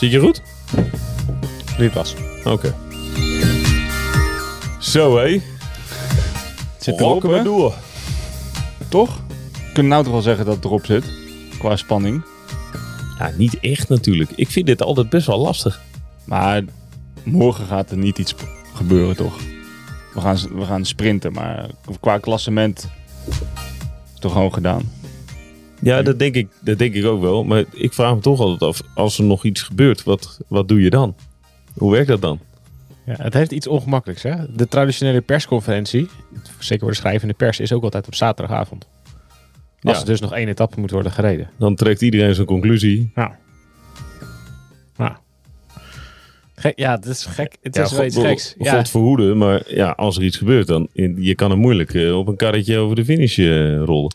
Zit je goed? Nu pas. Oké. Zo hé. Zit erop, we hè? door. Toch? Kunnen nou toch wel zeggen dat het erop zit. Qua spanning. Ja, niet echt natuurlijk. Ik vind dit altijd best wel lastig. Maar morgen gaat er niet iets gebeuren, toch? We gaan, we gaan sprinten, maar qua klassement is toch gewoon gedaan. Ja, dat denk, ik, dat denk ik ook wel. Maar ik vraag me toch altijd af, als er nog iets gebeurt, wat, wat doe je dan? Hoe werkt dat dan? Ja, het heeft iets ongemakkelijks. Hè? De traditionele persconferentie, zeker voor de schrijvende pers, is ook altijd op zaterdagavond. Als Ja. er dus nog één etappe moet worden gereden. Dan trekt iedereen zijn conclusie. Nou. Nou. Gek, ja, het is gek. Het Ja, is wel iets God- geks. God Ja, verhoede, maar ja, als er iets gebeurt, dan je kan hem moeilijk eh, op een karretje over de finish eh, rollen.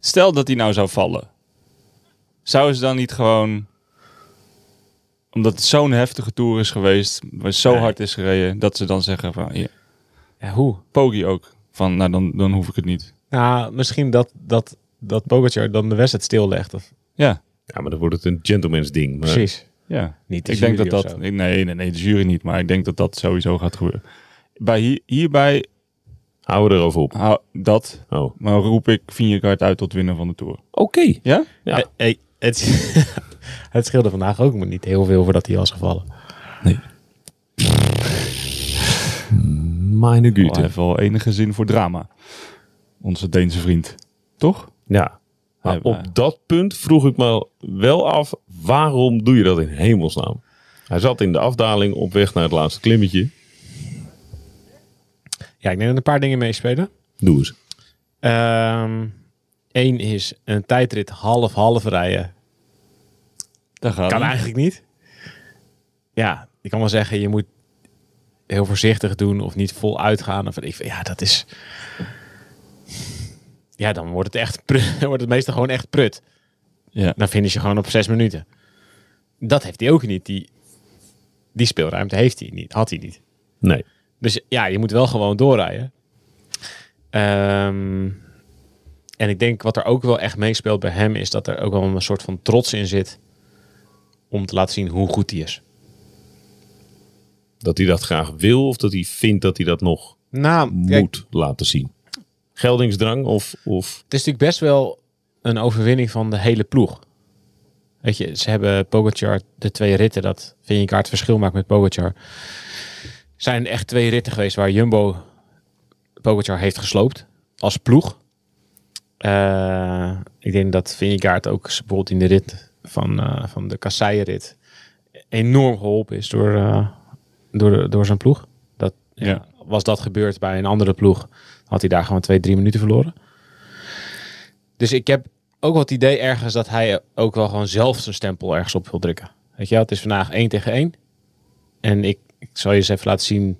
Stel dat hij nou zou vallen. Zouden ze dan niet gewoon... Omdat het zo'n heftige tour is geweest, waar zo hard is gereden, dat ze dan zeggen van... Hier, ja, hoe? Poggi ook. Van, nou dan, dan hoef ik het niet. Nou, misschien dat, dat, dat Pogacar dan de wedstrijd stillegt. Of, Ja, Ja, maar dan wordt het een gentleman's ding. Maar precies. Ja. Niet de ik denk dat dat... zo. Nee, nee, nee, de jury niet. Maar ik denk dat dat sowieso gaat gebeuren. Bij hier, hierbij, Houden we erover op. hou, dat, Oh, oké. maar roep ik Vingegaard uit tot winnaar van de Tour. Ja? Ja. Eh, eh, het, het scheelde vandaag ook maar niet heel veel voordat hij was gevallen. Meine Oh, Güte. hij heeft wel enige zin voor drama. Onze Deense vriend. Toch? Ja. Maar op dat punt vroeg ik me wel af, waarom doe je dat in hemelsnaam? Hij zat in de afdaling op weg naar het laatste klimmetje. Ja, ik denk dat een paar dingen meespelen. Doe eens. Eén is een tijdrit half-half rijden. Daar gaat Kan eigenlijk niet. Ja, ik kan wel zeggen, je moet heel voorzichtig doen of niet vol uitgaan. Of, ik, ja, dat is... Ja, dan wordt het echt prut. Wordt het meestal gewoon echt prut. Ja. Dan finish je gewoon op zes minuten. Dat heeft hij ook niet. Die, die speelruimte heeft hij niet. Had hij niet. Nee. Dus ja, je moet wel gewoon doorrijden. Ehm, en ik denk wat er ook wel echt meespeelt bij hem is dat er ook wel een soort van trots in zit om te laten zien hoe goed hij is. Dat hij dat graag wil of dat hij vindt dat hij dat nog Nou, kijk, moet laten zien. Geldingsdrang of, of het is natuurlijk best wel een overwinning van de hele ploeg. Weet je, ze hebben Pogacar de twee ritten dat Vingegaard het verschil maakt met Pogacar. Zijn echt twee ritten geweest waar Jumbo Pogacar heeft gesloopt als ploeg. Eh, ik denk dat Vingegaard ook bijvoorbeeld in de rit van, eh, van de Kasseien-rit enorm geholpen is door, eh, door, door zijn ploeg. Dat, ja. Ja. Was dat gebeurd bij een andere ploeg, had hij daar gewoon twee, drie minuten verloren. Dus ik heb ook wel het idee ergens dat hij ook wel gewoon zelf zijn stempel ergens op wil drukken. Weet je wel, het is vandaag één tegen één. En ik, ik zal je eens even laten zien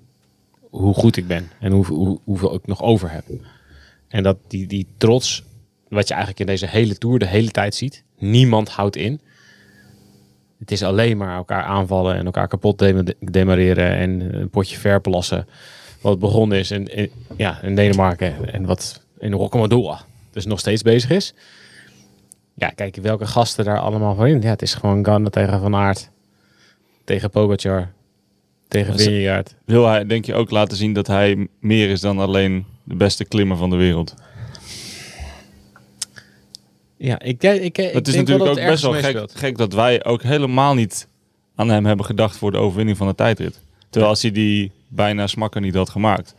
hoe goed ik ben. En hoe, hoe, hoeveel ik nog over heb. En dat die, die trots, wat je eigenlijk in deze hele tour de hele tijd ziet. Niemand houdt in. Het is alleen maar elkaar aanvallen en elkaar kapot dem- demareren en een potje verplassen. Wat begonnen is in, in, ja, in Denemarken en wat in Rocamadour dus nog steeds bezig is. Ja, kijk welke gasten daar allemaal voor in. Ja, het is gewoon Ganna tegen Van Aert. Tegen Pogacar. Tegen Vingegaard. Wil hij, denk je, ook laten zien dat hij meer is dan alleen de beste klimmer van de wereld? Ja, ik, ik, ik, ik het is natuurlijk dat ook best wel gek, gek dat wij ook helemaal niet aan hem hebben gedacht voor de overwinning van de tijdrit. Terwijl als hij die bijna smakker niet had gemaakt,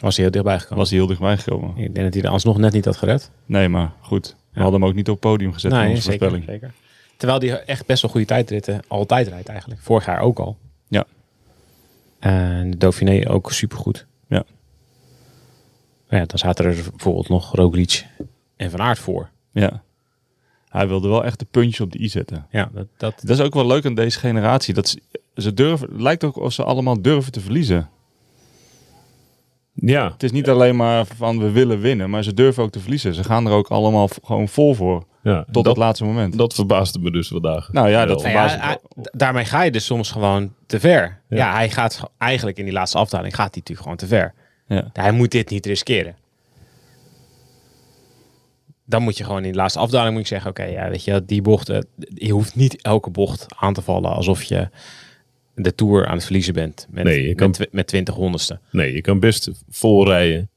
Was hij heel dichtbij gekomen. was hij heel dichtbij gekomen. Ik denk dat hij er alsnog net niet had gered. Nee, maar goed. We Ja. hadden hem ook niet op het podium gezet in Nee, onze zeker, voorspelling. zeker. Terwijl hij echt best wel goede tijdritten altijd rijdt eigenlijk. Vorig jaar ook al. Ja. En de Dauphiné ook supergoed. Ja. Maar ja, dan zaten er bijvoorbeeld nog Roglic en Van Aert voor. Ja. Hij wilde wel echt de puntjes op de i zetten. Ja, dat, dat, Dat is ook wel leuk aan deze generatie. Dat ze, ze durven, het lijkt ook of ze allemaal durven te verliezen. Ja, Het is niet alleen maar van we willen winnen, maar ze durven ook te verliezen. Ze gaan er ook allemaal gewoon vol voor. ja. Tot dat, het laatste moment. dat verbaasde me dus vandaag. Nou ja, dat. Nou ja, me. daarmee ga je dus soms gewoon te ver. Ja. Ja. hij gaat eigenlijk in die laatste afdaling gaat hij natuurlijk gewoon te ver. Ja. Hij moet dit niet riskeren. dan moet je gewoon in de laatste afdaling moet je zeggen, oké, ja, weet je, die bochten, je hoeft niet elke bocht aan te vallen alsof je de Tour aan het verliezen bent met, Nee, je kan- met, tw- met 20 honderdste. Nee, je kan best vol rijden.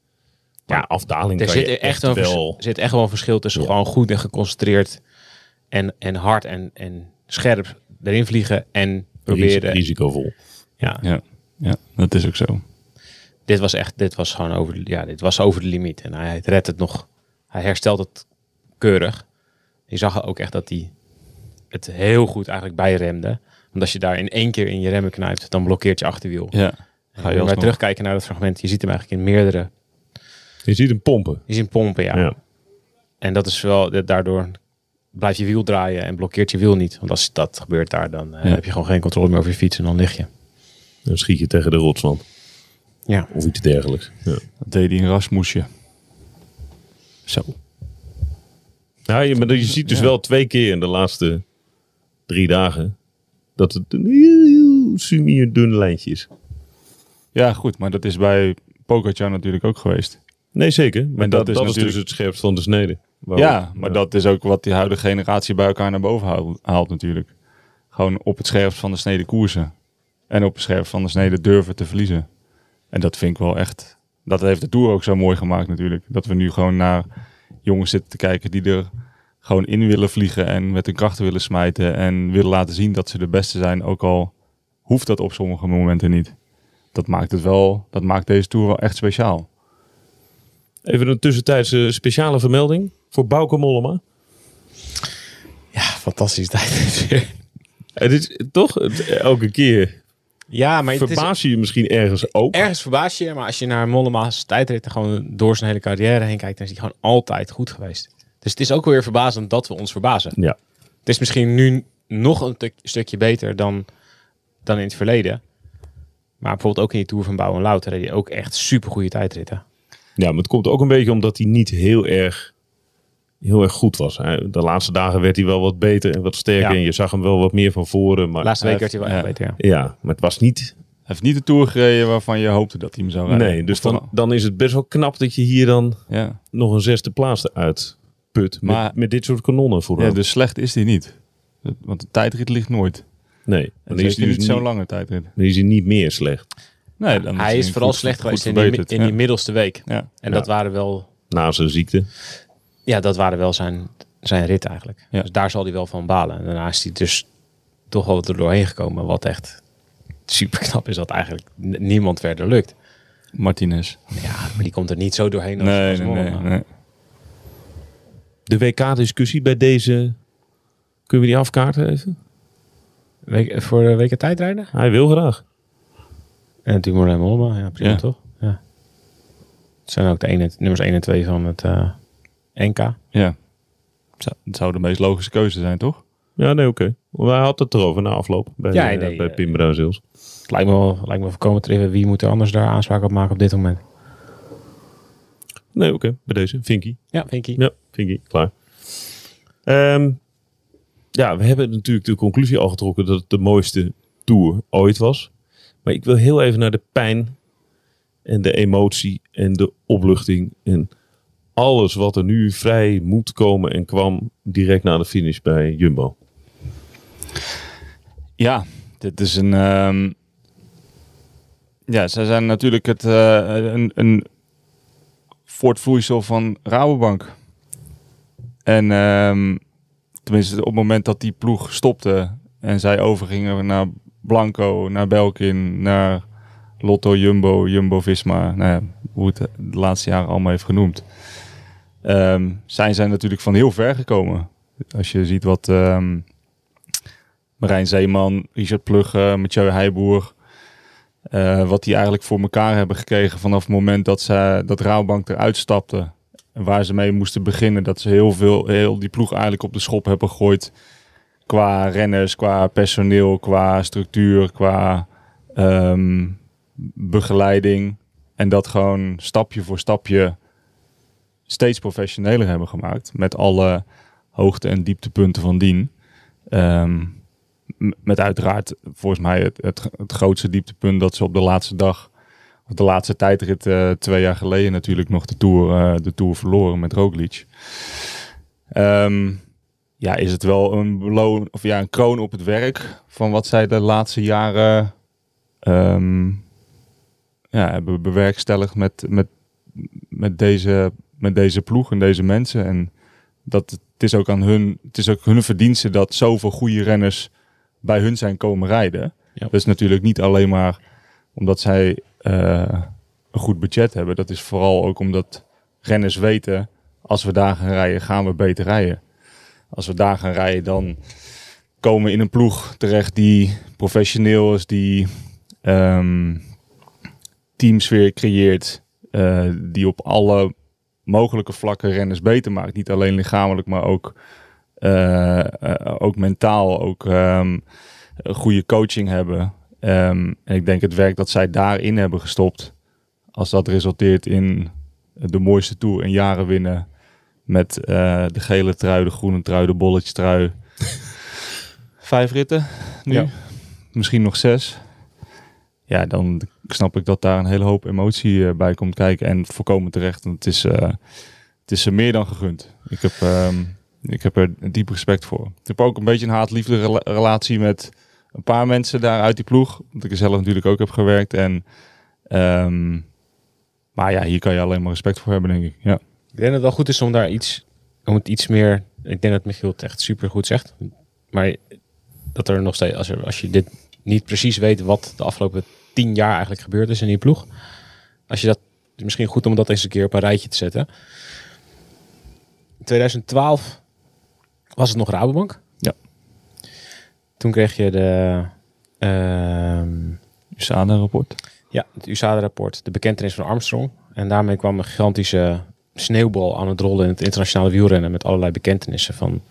Ja, afdaling Er kan zit je echt, een vers- wel... zit echt wel een verschil tussen Ja. gewoon goed en geconcentreerd en, en hard en, en scherp erin vliegen en proberen. risicovol. Ja, Ja, ja, dat is ook zo. dit was echt, dit was gewoon over, de- ja, dit was over de limiet. En hij redt het nog, hij herstelt het keurig. Je zag ook echt dat hij het heel goed eigenlijk bijremde. Want als je daar in één keer in je remmen knijpt, dan blokkeert je achterwiel. Ja, ga je maar terugkijken naar dat fragment, je ziet hem eigenlijk in meerdere, Je ziet hem pompen. je ziet hem pompen, ja. Ja. En dat is wel, daardoor blijft je wiel draaien en blokkeert je wiel niet. Want als dat gebeurt daar, dan eh, Ja. heb je gewoon geen controle meer over je fiets en dan lig je. Dan schiet je tegen de rotswand. Ja. Of iets dergelijks. Ja. Dat deed hij in Rasmusje. Zo. Ja, je, maar je ziet dus Ja. wel twee keer in de laatste drie dagen dat het een heel, heel sumier dun lijntje is. Ja, goed, maar dat is bij Pogacar natuurlijk ook geweest. Nee, zeker. Maar En dat, dat is dat is dus natuurlijk- het scherpst van de snede. Waarom? Ja, maar dat is ook wat die huidige generatie bij elkaar naar boven haalt, haalt natuurlijk. Gewoon op het scherpst van de snede koersen. En op het scherpst van de snede durven te verliezen. En dat vind ik wel echt... Dat heeft de Tour ook zo mooi gemaakt natuurlijk. Dat we nu gewoon naar jongens zitten te kijken die er gewoon in willen vliegen. En met hun krachten willen smijten. En willen laten zien dat ze de beste zijn. Ook al hoeft dat op sommige momenten niet. Dat maakt het wel... Dat maakt deze Tour wel echt speciaal. Even een tussentijdse speciale vermelding voor Bauke Mollema. Ja, fantastisch tijd. weer. Het is toch elke keer ja, maar verbaas je je misschien ergens ook. ergens verbaas je, je, maar als je naar Mollema's tijdritten gewoon door zijn hele carrière heen kijkt, dan is hij gewoon altijd goed geweest. Dus het is ook weer verbazend dat we ons verbazen. Ja. Het is misschien nu nog een tuk- stukje beter dan, dan in het verleden. Maar bijvoorbeeld ook in die Tour van Bouw en Louter reed hij ook echt super goede tijdritten. ja, maar het komt ook een beetje omdat hij niet heel erg, heel erg goed was. Hij- De laatste dagen werd hij wel wat beter en wat sterker. Ja. En je zag hem wel wat meer van voren. Maar, Laatste week werd hij wel echt beter, ja. Ja, maar het was niet... Hij heeft niet de Tour gereden waarvan je hoopte dat hij hem zou rijden. Nee, dus dan- dan, dan is het best wel knap dat je hier dan Ja. nog een zesde plaats eruit put. Maar- met, met dit soort kanonnen vooraan. ja, dus slecht is hij niet. Want de tijdrit ligt nooit. nee, En is, hij niet dus zo'n lange tijdrit. dan is hij niet meer slecht. Nee, dan hij is hij vooral goed- slecht goed geweest in die, in die ja. middelste week. Ja. En Ja. dat waren wel Na zijn ziekte. Ja, dat waren wel zijn, zijn rit eigenlijk. Ja. Dus daar zal hij wel van balen. En daarna is hij dus toch wel er doorheen gekomen. Wat echt super knap is dat eigenlijk niemand verder lukt. Martinez. Ja, maar die komt er niet zo doorheen als, Nee, als nee, nee. De WK-discussie bij deze... Kunnen we die afkaarten even? Week- voor de weken tijdrijden? Hij wil graag. En Dumoulin en Mollema, ja prima Ja. toch? Ja. Het zijn ook de ene, nummers 1 en 2 van het eh, NK. Ja. Het zou de meest logische keuze zijn, toch? Ja, nee, oké. Maar Hij had het erover na afloop. Bij, Ja, eh, nee, bij eh, Pim Brazils. Het lijkt me wel, lijkt me voorkomen treffen. Wie moet er anders daar aanspraak op maken op dit moment? Nee, oké. Bij deze. Vinky. Ja, Vinky. Ja, Vinky. Klaar. Ehm, ja, we hebben natuurlijk de conclusie al getrokken dat het de mooiste tour ooit was. Maar ik wil heel even naar de pijn en de emotie en de opluchting en alles wat er nu vrij moet komen en kwam direct na de finish bij Jumbo. Ja, dit is een. ehm, ja, zij zijn natuurlijk het, eh, een, een voortvloeisel van Rabobank. En ehm, tenminste, op het moment dat die ploeg stopte en zij overgingen naar Blanco, naar Belkin, naar Lotto, Jumbo, Jumbo Visma, nou ja, hoe het de laatste jaren allemaal heeft genoemd, ehm, zijn zij natuurlijk van heel ver gekomen. Als je ziet wat. ehm, Marijn Zeeman, Richard Plugge, Mathieu Heijboer. eh, wat die eigenlijk voor elkaar hebben gekregen vanaf het moment dat, ze, dat Rabobank eruit stapte. En waar ze mee moesten beginnen. Dat ze heel, veel, heel die ploeg eigenlijk op de schop hebben gegooid. Qua renners, qua personeel, qua structuur, qua ehm, begeleiding. En dat gewoon stapje voor stapje steeds professioneler hebben gemaakt. Met alle hoogte- en dieptepunten van dien. Ehm, met uiteraard volgens mij het, het, het grootste dieptepunt dat ze op de laatste dag, of de laatste tijdrit eh, twee jaar geleden natuurlijk nog de Tour, eh, de tour verloren met Roglic. ehm, ja, is het wel een beloon of ja, een kroon op het werk van wat zij de laatste jaren ehm, ja, hebben bewerkstelligd met, met, met, deze, met deze ploeg en deze mensen. En dat het is ook aan hun, het is ook hun verdienste dat zoveel goede renners bij hun zijn komen rijden. Ja. Dus natuurlijk niet alleen maar omdat zij eh, een goed budget hebben. Dat is vooral ook omdat renners weten, als we daar gaan rijden, gaan we beter rijden. Als we daar gaan rijden, dan komen we in een ploeg terecht die professioneel is, die ehm teamsfeer creëert, eh, die op alle mogelijke vlakken renners beter maakt. Niet alleen lichamelijk, maar ook, eh, ook mentaal, ook ehm, goede coaching hebben. Ehm, en ik denk het werk dat zij daarin hebben gestopt, als dat resulteert in de mooiste tour in jaren winnen met eh, de gele trui, de groene trui, de bolletje trui. Vijf ritten nu, Ja. misschien nog zes. Ja, dan snap ik dat daar een hele hoop emotie eh, bij komt kijken en voorkomen terecht. Want het is, eh, het is ze meer dan gegund. Ik heb, ehm, ik heb er diep respect voor. Ik heb ook een beetje een haat-liefde rela- relatie met een paar mensen daar uit die ploeg. Want ik zelf natuurlijk ook heb gewerkt. En, ehm, maar ja, hier kan je alleen maar respect voor hebben, denk ik. Ja. Ik denk dat het wel goed is om daar iets, om het iets meer. Ik denk dat Michiel het echt super goed zegt. Maar dat er nog steeds, als, er, als je dit niet precies weet wat de afgelopen tien jaar eigenlijk gebeurd is in die ploeg. Als je dat, misschien goed om dat eens een keer op een rijtje te zetten. In 2012 was het nog Rabobank. Toen kreeg je de, ehm, USADA-rapport. ja, het USADA-rapport, de bekentenis van Armstrong. En daarmee kwam een gigantische sneeuwbal aan het rollen in het internationale wielrennen met allerlei bekentenissen van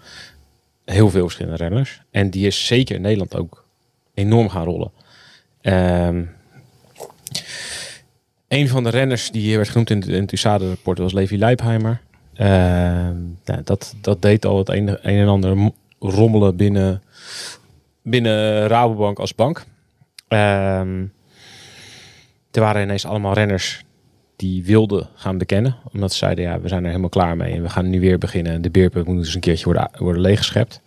heel veel verschillende renners. En die is zeker in Nederland ook enorm gaan rollen. Ehm een van de renners die hier werd genoemd in, het- in het USADA-rapport was Levi Leipheimer. Ehm, nou, dat, dat deed al het een, een en ander rommelen binnen, binnen Rabobank als bank. Ehm er waren ineens allemaal renners die wilden gaan bekennen. Omdat ze zeiden, ja, we zijn er helemaal klaar mee. En we gaan nu weer beginnen. De beerput moet dus een keertje worden, worden leeggeschept.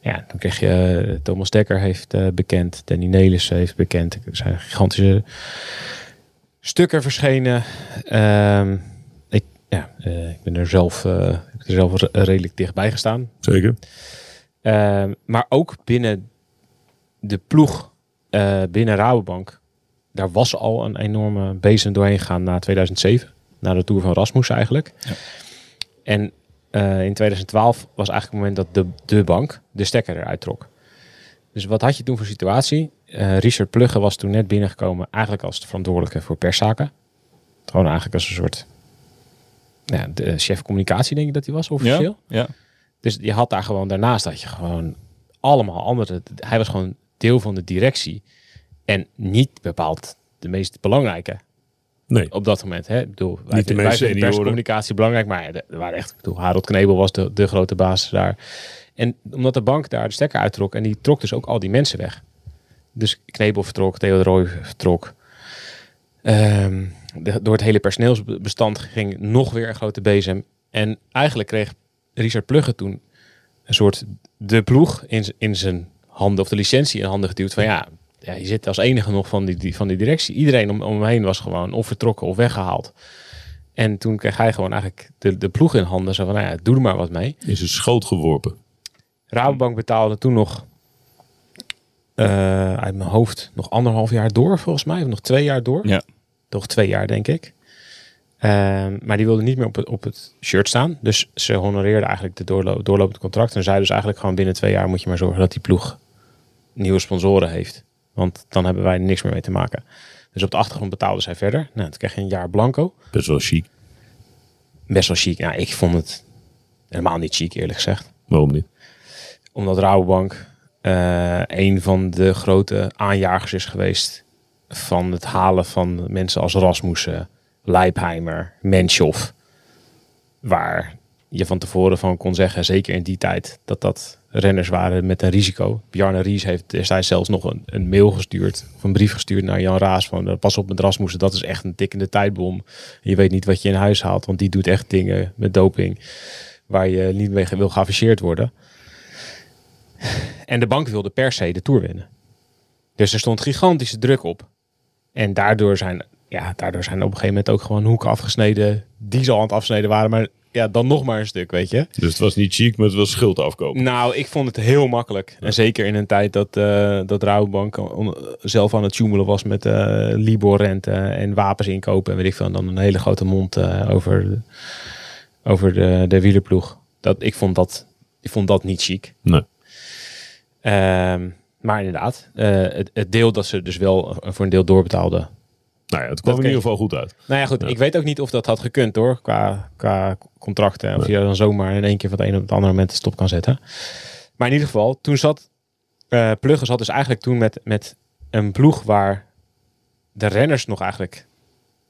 Ja, dan kreeg je... eh, Thomas Dekker heeft eh, bekend. Danny Nelis heeft bekend. Er zijn gigantische stukken verschenen. Ehm, ik, ja, eh, ik ben er zelf, ik ben er zelf re- redelijk dichtbij gestaan. Zeker. Ehm, maar ook binnen de ploeg, eh, binnen Rabobank, daar was al een enorme bezem doorheen gegaan na 2007. Na de Tour van Rasmus eigenlijk. Ja. En eh, in 2012 was eigenlijk het moment dat de, de bank de stekker eruit trok. Dus wat had je toen voor situatie? Eh, Richard Plugge was toen net binnengekomen eigenlijk als de verantwoordelijke voor perszaken. Gewoon eigenlijk als een soort ja, de chef communicatie denk ik dat hij was officieel. Ja, ja. Dus je had daar gewoon daarnaast dat je gewoon allemaal andere. Hij was gewoon deel van de directie. En niet bepaald de meest belangrijke Nee. op dat moment. Hè? Ik bedoel, wij, Niet de vinden- wij vinden senioren. perscommunicatie belangrijk, maar ja, er waren echt. Ik bedoel, Harold Knebel was de, de grote baas daar. En omdat de bank daar de stekker uittrok en die trok dus ook al die mensen weg. Dus Knebel vertrok, Theo de Rooij vertrok. Ehm, de- door het hele personeelsbestand ging nog weer een grote bezem. En eigenlijk kreeg Richard Plugge toen een soort de ploeg in, in zijn handen, of de licentie in handen geduwd. Van ja, ja je zit als enige nog van die, die, van die directie. Iedereen om, om hem heen was gewoon of vertrokken of weggehaald. En toen kreeg hij gewoon eigenlijk de, de ploeg in handen. Zo van, nou ja, doe er maar wat mee. Is een schoot geworpen. Rabobank betaalde toen nog eh, uit mijn hoofd nog anderhalf jaar door, volgens mij. Of nog twee jaar door. Ja. Toch twee jaar, denk ik. Ehm, maar die wilde niet meer op het, op het shirt staan. Dus ze honoreerden eigenlijk de doorlo doorlopend contract. En zei dus eigenlijk gewoon binnen twee jaar moet je maar zorgen dat die ploeg nieuwe sponsoren heeft. Want dan hebben wij niks meer mee te maken. Dus op de achtergrond betaalden zij verder. Nou, toen kreeg je een jaar blanco. Best wel chic. Best wel chic. Ja, ik vond het helemaal niet chic, eerlijk gezegd Waarom niet? omdat Rabobank eh een van de grote aanjagers is geweest van het halen van mensen als Rasmussen, Leipheimer, Menschhoff. Waar je van tevoren van kon zeggen, zeker in die tijd, dat dat renners waren met een risico. Bjarne Ries heeft destijds zelfs nog een, een mail gestuurd, of een brief gestuurd naar Jan Raas van, eh, pas op met Rasmussen, dat is echt een tikkende tijdbom. Je weet niet wat je in huis haalt, want die doet echt dingen met doping. waar je niet mee wil geafficheerd worden. En de bank wilde per se de Tour winnen. Dus er stond gigantische druk op. En daardoor zijn, ja, daardoor zijn op een gegeven moment ook gewoon hoeken afgesneden. Die ze aan het afsnijden waren. Maar ja, dan nog maar een stuk, weet je. Dus het was niet chic, maar het was schuld afkopen. Nou, ik vond het heel makkelijk. En zeker in een tijd dat, eh dat Rabobank on- zelf aan het joemelen was met eh Libor-rente en wapens inkopen. En weet ik veel. En dan een hele grote mond eh, over, over de, de wielerploeg. Dat, ik, vond dat, ik vond dat niet chic. Nee. Ehm, maar inderdaad, het, het deel dat ze dus wel voor een deel doorbetaalden. Nou ja, het kwam Dat in ieder geval goed uit. Nou ja, goed. Ja. Ik weet ook niet of dat had gekund hoor. Qua, qua contracten. Of je dan zomaar in één keer van het ene op het andere moment stop kan zetten. Maar in ieder geval, toen zat eh Pluggen zat dus eigenlijk toen met, met een ploeg waar de renners nog eigenlijk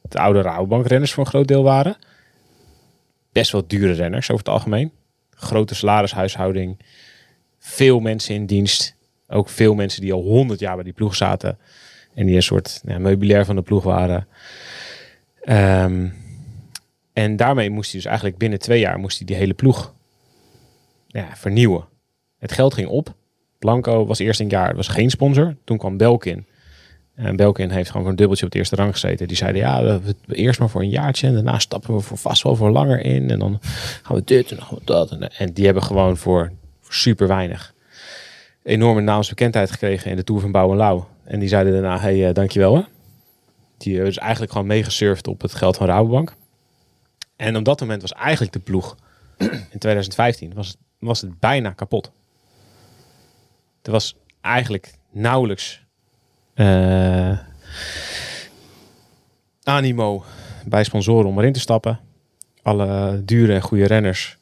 de oude Rabobank renners voor een groot deel waren. Best wel dure renners over het algemeen. Grote salarishuishouding. Veel mensen in dienst. Ook veel mensen die al honderd jaar bij die ploeg zaten. En die een soort ja, meubilair van de ploeg waren. Ehm, en daarmee moest hij dus eigenlijk binnen twee jaar moest hij die hele ploeg ja, vernieuwen. Het geld ging op. Blanco was eerst een jaar, was geen sponsor. Toen kwam Belkin. En Belkin heeft gewoon een dubbeltje op de eerste rang gezeten. Die zeiden, ja, we, eerst maar voor een jaartje. En daarna stappen we voor vast wel voor langer in. En dan gaan we dit en dan gaan we dat. En, die hebben gewoon voor, voor super weinig enorme naamsbekendheid gekregen in de Tour van Bouw en die zeiden daarna, hey, eh, dankjewel hè. Die hebben dus eigenlijk gewoon meegesurfd op het geld van Rabobank. En op dat moment was eigenlijk de ploeg in 2015 was het, was het bijna kapot. Er was eigenlijk nauwelijks eh, animo bij sponsoren om erin te stappen. Alle dure en goede renners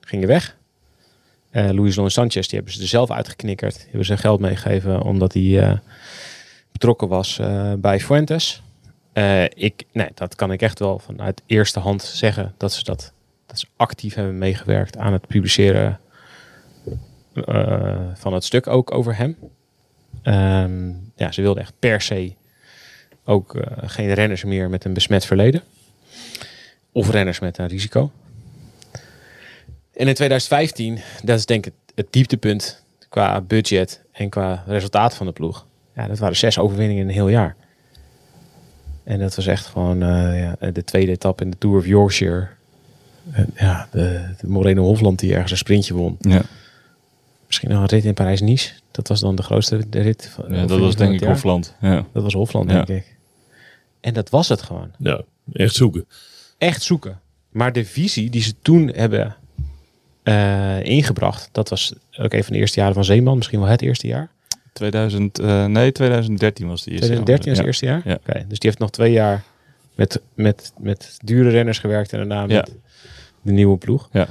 gingen weg. Eh Luis Leon Sanchez, die hebben ze er zelf uitgeknikkerd. Die hebben ze geld meegegeven omdat hij betrokken was eh, bij Fuentes. Eh, ik, nee, dat kan ik echt wel vanuit eerste hand zeggen dat ze dat, dat ze actief hebben meegewerkt aan het publiceren eh, van het stuk ook over hem. Ehm, ja, ze wilden echt per se ook geen renners meer met een besmet verleden. Of renners met een risico. En in 2015, dat is denk ik het dieptepunt qua budget en qua resultaat van de ploeg. Ja, dat waren zes overwinningen in een heel jaar. En dat was echt gewoon eh, ja, de tweede etappe in de Tour of Yorkshire. En ja, de, de Moreno Hofland die ergens een sprintje won. Ja, Misschien nog een rit in Parijs-Nice. Dat was dan de grootste de rit. Van, ja dat was denk ik jaar. Hofland. Ja. Dat was Hofland, Ja. denk ik. En dat was het gewoon. Ja, echt zoeken. Echt zoeken. Maar de visie die ze toen hebben eh, ingebracht, dat was ook een van de eerste jaren van Zeeman, misschien wel het eerste jaar. 2000, eh, nee, 2013 was de eerste. 2013 was het eerste jaar? Ja. Oké, dus die heeft nog twee jaar met, met, met dure renners gewerkt en daarna Ja. met de nieuwe ploeg. Ja.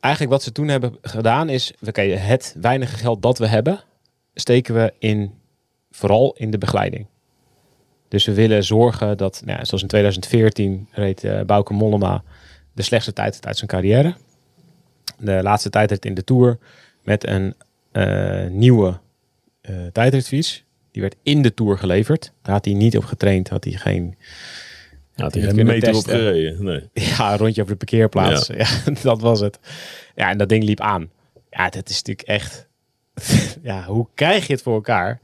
Eigenlijk wat ze toen hebben gedaan is, oké, het weinige geld dat we hebben, steken we in, vooral in de begeleiding. Dus we willen zorgen dat, nou ja, zoals in 2014 reed eh Bauke Mollema de slechtste tijd uit zijn carrière. De laatste tijdrit in de Tour met een eh, nieuwe tijdritfiets. Die werd in de Tour geleverd. Daar had hij niet op getraind, had hij geen had hij meter op gereden. Nee. Ja, een rondje over de parkeerplaats. Ja. dat was het. Ja, en dat ding liep aan. Ja, dat is natuurlijk echt... ja, hoe krijg je het voor elkaar?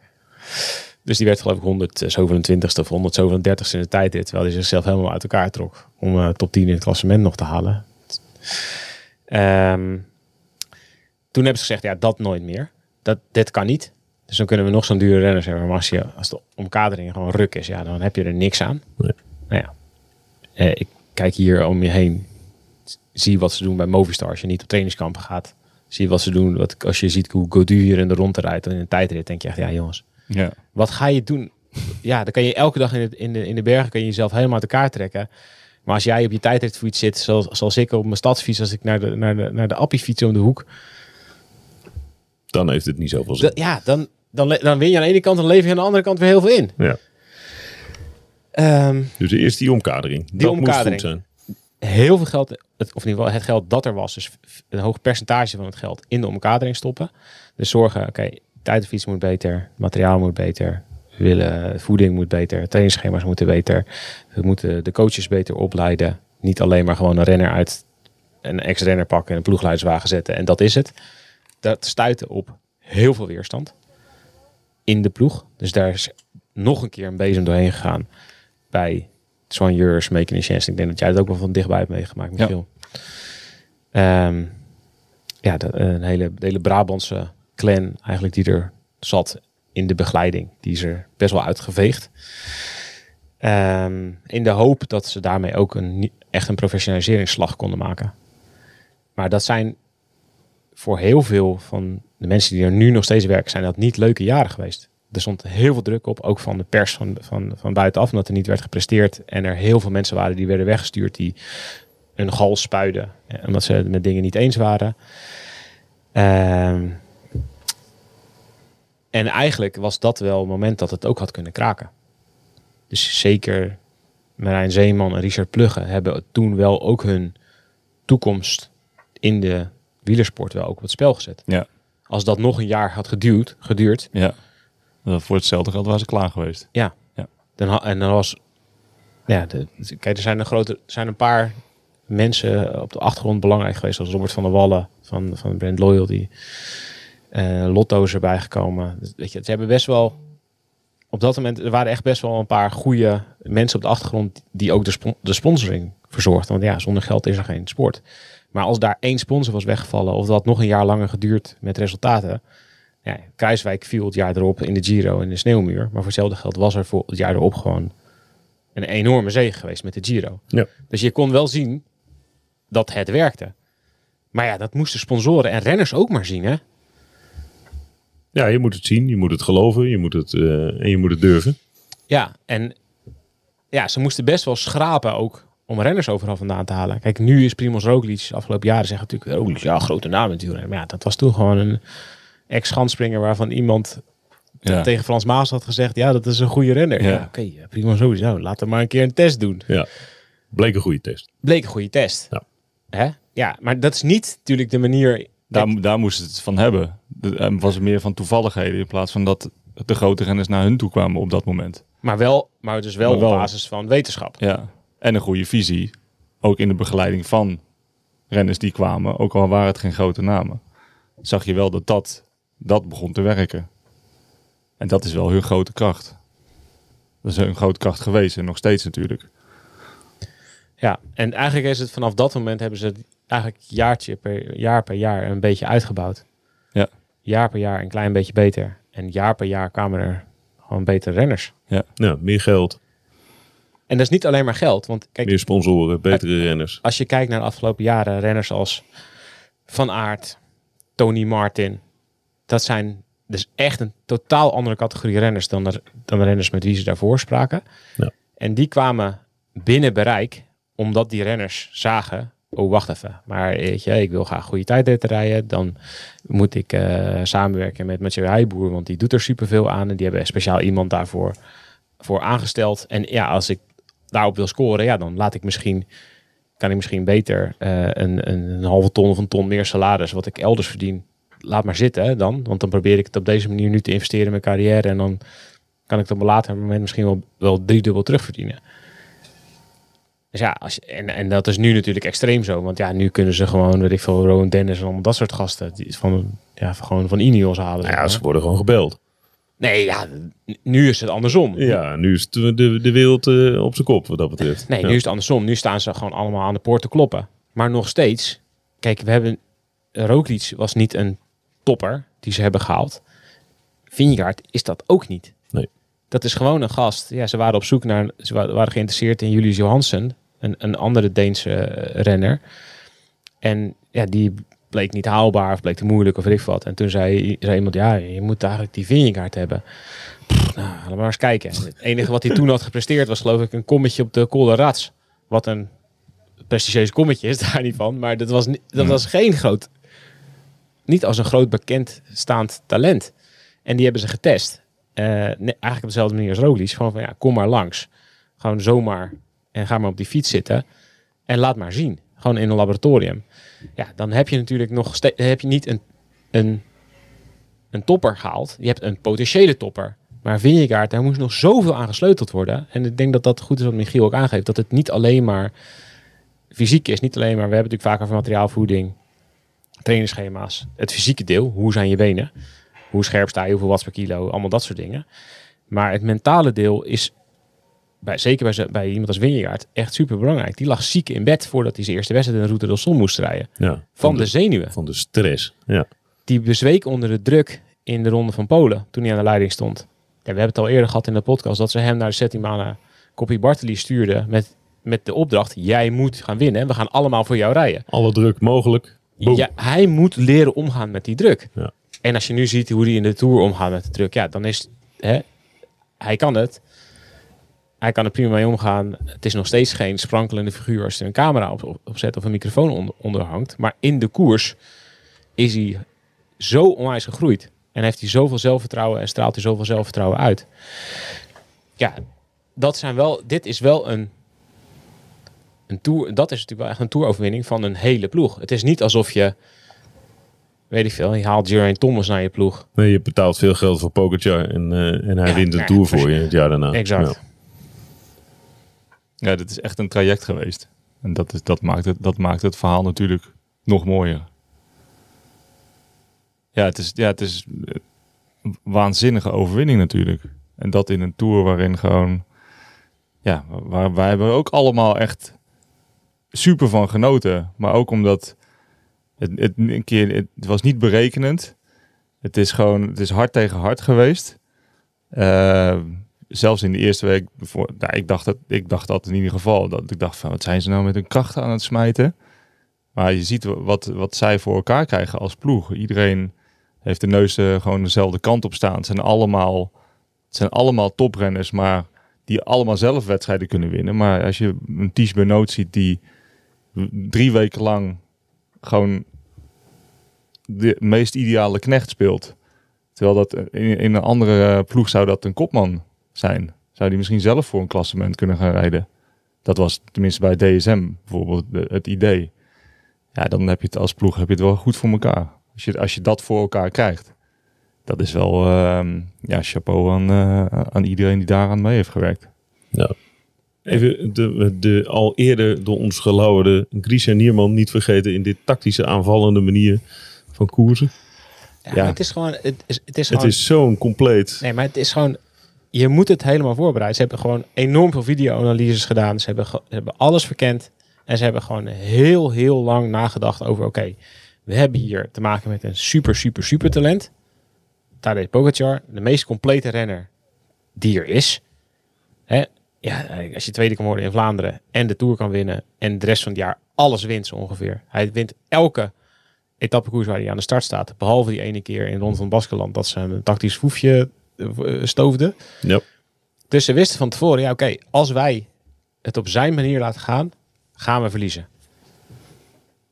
Dus die werd geloof ik 127ste of 137ste in de tijdrit. Terwijl hij zichzelf helemaal uit elkaar trok. Om eh, top 10 in het klassement nog te halen. Ehm, toen hebben ze gezegd, ja, dat nooit meer. Dat, dit kan niet. Dus dan kunnen we nog zo'n dure renners hebben. Maar als, je, als de omkadering gewoon ruk is, ja, dan heb je er niks aan. Nee. Nou ja, eh, ik kijk hier om je heen. Zie wat ze doen bij Movistar. Als je niet op trainingskampen gaat. Zie wat ze doen. Wat, als je ziet hoe Godu hier in de ronde rijdt. En in een tijdrit denk je echt, ja jongens. Ja. Wat ga je doen? Ja, dan kan je elke dag in, het, in, de, in de bergen kan je jezelf helemaal uit elkaar trekken. Maar als jij op je tijdritfiets zit, zoals, zoals ik op mijn stadsfiets, als ik naar de, naar de, naar de appie fiets om de hoek. Dan heeft het niet zoveel zin. da- ja, dan, dan, dan win je aan de ene kant en lever je aan de andere kant weer heel veel in. Ja. Ehm, Dus eerst die omkadering. Die dat omkadering. moest goed zijn. heel veel geld, het, of in ieder geval het geld dat er was, dus een hoog percentage van het geld in de omkadering stoppen. Dus zorgen, oké, tijdfiets moet beter, materiaal moet beter, willen, voeding moet beter, trainingsschema's moeten beter, we moeten de coaches beter opleiden. Niet alleen maar gewoon een renner uit een ex-renner pakken en een ploegleiderswagen zetten en dat is het. Dat stuitte op heel veel weerstand in de ploeg. Dus daar is nog een keer een bezem doorheen gegaan bij Meeken Chance. Ik denk dat jij het ook wel van dichtbij hebt meegemaakt, Michiel. Ja, ja de, een hele, de hele Brabantse clan eigenlijk die er zat in de begeleiding. Die is er best wel uitgeveegd. Ehm, in de hoop dat ze daarmee ook een, echt een professionaliseringsslag konden maken. Maar dat zijn voor heel veel van de mensen die er nu nog steeds werken, zijn dat niet leuke jaren geweest. Er stond heel veel druk op, ook van de pers van, van, van buitenaf, omdat er niet werd gepresteerd. En er heel veel mensen waren die werden weggestuurd, die een gal spuiden, omdat ze het met dingen niet eens waren. Ehm, en eigenlijk was dat wel het moment dat het ook had kunnen kraken. Dus zeker Marijn Zeeman en Richard Plugge hebben toen wel ook hun toekomst in de wielersport wel ook op het spel gezet. Ja. Als dat nog een jaar had geduurd, geduurd. Ja. Dat voor hetzelfde geld waren ze klaar geweest. Ja. ja. Dan, en dan was... Ja, de, kijk, er zijn een, grote, zijn een paar mensen op de achtergrond belangrijk geweest. Zoals Robert van der Wallen van, van Brand Loyalty. Uh, Lotto's erbij gekomen. Dus, weet je, ze hebben best wel op dat moment, er waren echt best wel een paar goede mensen op de achtergrond die ook de, de sponsoring verzorgden. Want ja, zonder geld is er geen sport. Maar als daar één sponsor was weggevallen, of dat nog een jaar langer geduurd met resultaten. Ja, Kruiswijk viel het jaar erop in de Giro in de sneeuwmuur. Maar voor hetzelfde geld was er voor het jaar erop gewoon een enorme zege geweest met de Giro. Ja. Dus je kon wel zien dat het werkte. Maar ja, dat moesten sponsoren en renners ook maar zien, hè? Ja, je moet het zien, je moet het geloven, je moet het, uh, en je moet het durven. Ja, en ja, ze moesten best wel schrapen ook om renners overal vandaan te halen. Kijk, nu is Primoz Roglic, afgelopen jaren zeggen natuurlijk, Roglic, ja, grote naam natuurlijk. Maar ja, dat was toen gewoon een ex-schanspringer waarvan iemand ja. tegen Frans Maas had gezegd, ja, dat is een goede renner. Ja, ja oké, okay, Primoz Roglic, nou, laten we maar een keer een test doen. Ja, bleek een goede test. Bleek een goede test. Ja. Hè? Ja, maar dat is niet natuurlijk de manier daar, daar moest het van hebben. Het was meer van toevalligheden in plaats van dat de grote renners naar hun toe kwamen op dat moment. Maar wel, maar dus wel, wel op basis van wetenschap. Ja, en een goede visie. Ook in de begeleiding van renners die kwamen, ook al waren het geen grote namen. Zag je wel dat dat, dat begon te werken. En dat is wel hun grote kracht. Dat is hun grote kracht geweest en nog steeds natuurlijk. Ja, en eigenlijk is het vanaf dat moment hebben ze eigenlijk jaartje per jaar per jaar een beetje uitgebouwd. Ja. Jaar per jaar een klein beetje beter. En jaar per jaar kwamen er gewoon betere renners. Ja, ja meer geld. En dat is niet alleen maar geld. Want kijk, meer sponsoren, betere renners. Als je kijkt naar de afgelopen jaren, renners als Van Aert, Tony Martin. Dat zijn dus echt een totaal andere categorie renners dan de, dan de renners met wie ze daarvoor spraken. Ja. En die kwamen binnen bereik omdat die renners zagen oh wacht even, maar weet je, ik wil graag goede tijdritten rijden. Dan moet ik uh, samenwerken met Mathieu Heijboer, want die doet er superveel aan. En die hebben speciaal iemand daarvoor voor aangesteld. En ja, als ik daarop wil scoren, ja, dan laat ik misschien, kan ik misschien beter uh, een, een, een, halve ton of een ton meer salaris, wat ik elders verdien, laat maar zitten dan. Want dan probeer ik het op deze manier nu te investeren in mijn carrière. En dan kan ik het op een later moment misschien wel, wel driedubbel terugverdienen. Dus ja, als je, en, en dat is nu natuurlijk extreem zo. Want ja, nu kunnen ze gewoon, weet ik veel, Rowan Dennis en allemaal dat soort gasten. Die van, ja, gewoon van Ineos halen. Nou ja, ze worden gewoon gebeld. Nee, ja, nu is het andersom. Ja, nu is de, de, de wereld uh, op zijn kop wat dat betreft. Nee, ja. nu is het andersom. Nu staan ze gewoon allemaal aan de poort te kloppen. Maar nog steeds, kijk, we hebben, Roglic was niet een topper die ze hebben gehaald. Vingegaard is dat ook niet. Nee. Dat is gewoon een gast. Ja, ze waren op zoek naar, ze waren geïnteresseerd in Julius Johansen een, een andere Deense uh, renner. En ja, die bleek niet haalbaar of bleek te moeilijk of weet ik wat. En toen zei, zei iemand, ja, je moet eigenlijk die Vingegaard hebben. Pff, nou, laten we maar eens kijken. Het enige wat hij toen had gepresteerd was geloof ik een kommetje op de Col de Rats. Wat een prestigieus kommetje is daar niet van. Maar dat was, niet, dat was geen groot... Niet als een groot bekend staand talent. En die hebben ze getest. Uh, eigenlijk op dezelfde manier als Roglic. Gewoon van, ja, kom maar langs. Gewoon zomaar en ga maar op die fiets zitten en laat maar zien. Gewoon in een laboratorium. Ja, dan heb je natuurlijk nog heb je niet een, een, een topper gehaald. Je hebt een potentiële topper. Maar Vingegaard, daar moest nog zoveel aan gesleuteld worden. En ik denk dat dat goed is wat Michiel ook aangeeft. Dat het niet alleen maar fysiek is niet alleen maar, we hebben natuurlijk vaak over materiaalvoeding, trainingsschema's. Het fysieke deel, hoe zijn je benen? Hoe scherp sta je, hoeveel watts per kilo, allemaal dat soort dingen. Maar het mentale deel is, bij, zeker bij, bij iemand als Winjegaard, echt super belangrijk. Die lag ziek in bed voordat hij zijn eerste wedstrijd in de Route del Sol moest rijden. Ja, Van de zenuwen. van de stress. Ja. Die bezweek onder de druk in de Ronde van Polen toen hij aan de leiding stond. Ja, we hebben het al eerder gehad in de podcast dat ze hem naar de Settimana Koppie Bartoli stuurden met, met de opdracht: jij moet gaan winnen en we gaan allemaal voor jou rijden. Alle druk mogelijk. Boom. Ja, hij moet leren omgaan met die druk. Ja. En als je nu ziet hoe hij in de Tour omgaat met de druk, ja, dan is hè, hij kan het. Hij kan er prima mee omgaan. Het is nog steeds geen sprankelende figuur als er een camera op, op, op zet of een microfoon onder, onder hangt. Maar in de koers is hij zo onwijs gegroeid. En heeft hij zoveel zelfvertrouwen en straalt hij zoveel zelfvertrouwen uit. Ja, dat zijn wel, dit is wel een, een tour. Dat is natuurlijk wel echt een toeroverwinning van een hele ploeg. Het is niet alsof je, weet ik veel, je haalt Geraint Thomas naar je ploeg. Nee, je betaalt veel geld voor Pogacar en, eh, en hij Ja, wint een ja, Tour voor je het jaar daarna. Exact. Ja. Ja, dit is echt een traject geweest. En dat, is, dat, maakt het, dat maakt het verhaal natuurlijk nog mooier. Ja, het is, ja, het is een waanzinnige overwinning natuurlijk. En dat in een tour waarin gewoon... Ja, waar, wij hebben ook allemaal echt super van genoten. Maar ook omdat het, het, een keer, het was niet berekenend. Het is gewoon, het is hard tegen hard geweest. Eh, zelfs in de eerste week, voor, nou, ik, dacht dat, ik dacht dat in ieder geval. Dat ik dacht van, wat zijn ze nou met hun krachten aan het smijten? Maar je ziet wat, wat zij voor elkaar krijgen als ploeg. Iedereen heeft de neus eh, gewoon dezelfde kant op staan. Het zijn allemaal, het zijn allemaal toprenners, maar die allemaal zelf wedstrijden kunnen winnen. Maar als je een Ties Benoot ziet die drie weken lang gewoon de meest ideale knecht speelt. Terwijl dat in, in een andere ploeg zou dat een kopman zijn. Zou die misschien zelf voor een klassement kunnen gaan rijden. Dat was tenminste bij DSM bijvoorbeeld het idee. Ja, dan heb je het als ploeg heb je het wel goed voor elkaar. Als je, als je dat voor elkaar krijgt. Dat is wel ehm, ja, chapeau aan, eh, aan iedereen die daaraan mee heeft gewerkt. Even de, de al eerder door ons gelauwerde Christian Nierman niet vergeten in dit tactische aanvallende manier van koersen. Ja, Ja. Het is gewoon, het is, het is Het gewoon, is zo'n compleet. nee, maar het is gewoon, je moet het helemaal voorbereiden. Ze hebben gewoon enorm veel video-analyses gedaan. Ze hebben, hebben alles verkend. En ze hebben gewoon heel, heel lang nagedacht over, oké, we hebben hier te maken met een super, super, super talent. Tadej Pogacar, de meest complete renner die er is. Hè? Ja, als je tweede kan worden in Vlaanderen en de Tour kan winnen en de rest van het jaar alles wint ongeveer. Hij wint elke etappekoers waar hij aan de start staat. Behalve die ene keer in Rond van Baskeland dat ze een tactisch foefje eh, stoofden. Ja. Dus ze wisten van tevoren, ja oké, als wij het op zijn manier laten gaan, gaan we verliezen.